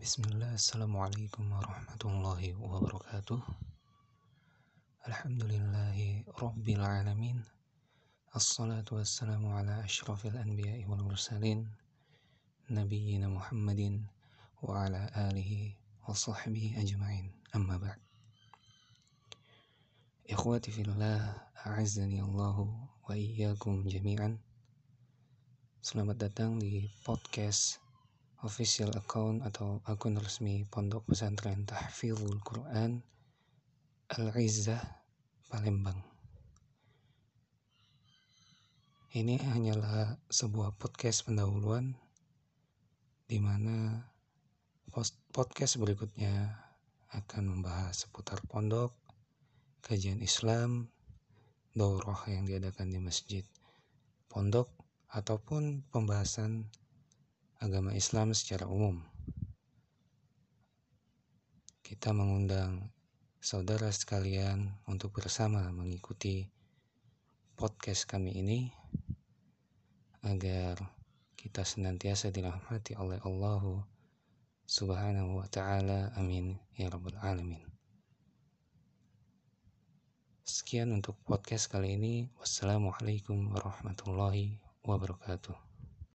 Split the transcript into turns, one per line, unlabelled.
بسم الله السلام عليكم ورحمة الله وبركاته. الحمد لله رب العالمين الصلاة والسلام على أشرف الأنبياء والمرسلين نبينا محمد وعلى آله وصحبه أجمعين. أما بعد إخواتي في الله أعزني الله وإياكم جميعا. سلام datang di podcast official account atau akun resmi Pondok Pesantren Tahfizul Quran Al-Izzah Palembang. Ini hanyalah sebuah podcast pendahuluan di mana podcast berikutnya akan membahas seputar pondok, kajian Islam, daurah yang diadakan di masjid pondok ataupun pembahasan agama Islam secara umum. Kita mengundang saudara sekalian untuk bersama mengikuti podcast kami ini agar kita senantiasa dirahmati oleh Allah Subhanahu wa taala. Amin ya rabbal alamin. Sekian untuk podcast kali ini. Wassalamualaikum warahmatullahi wabarakatuh.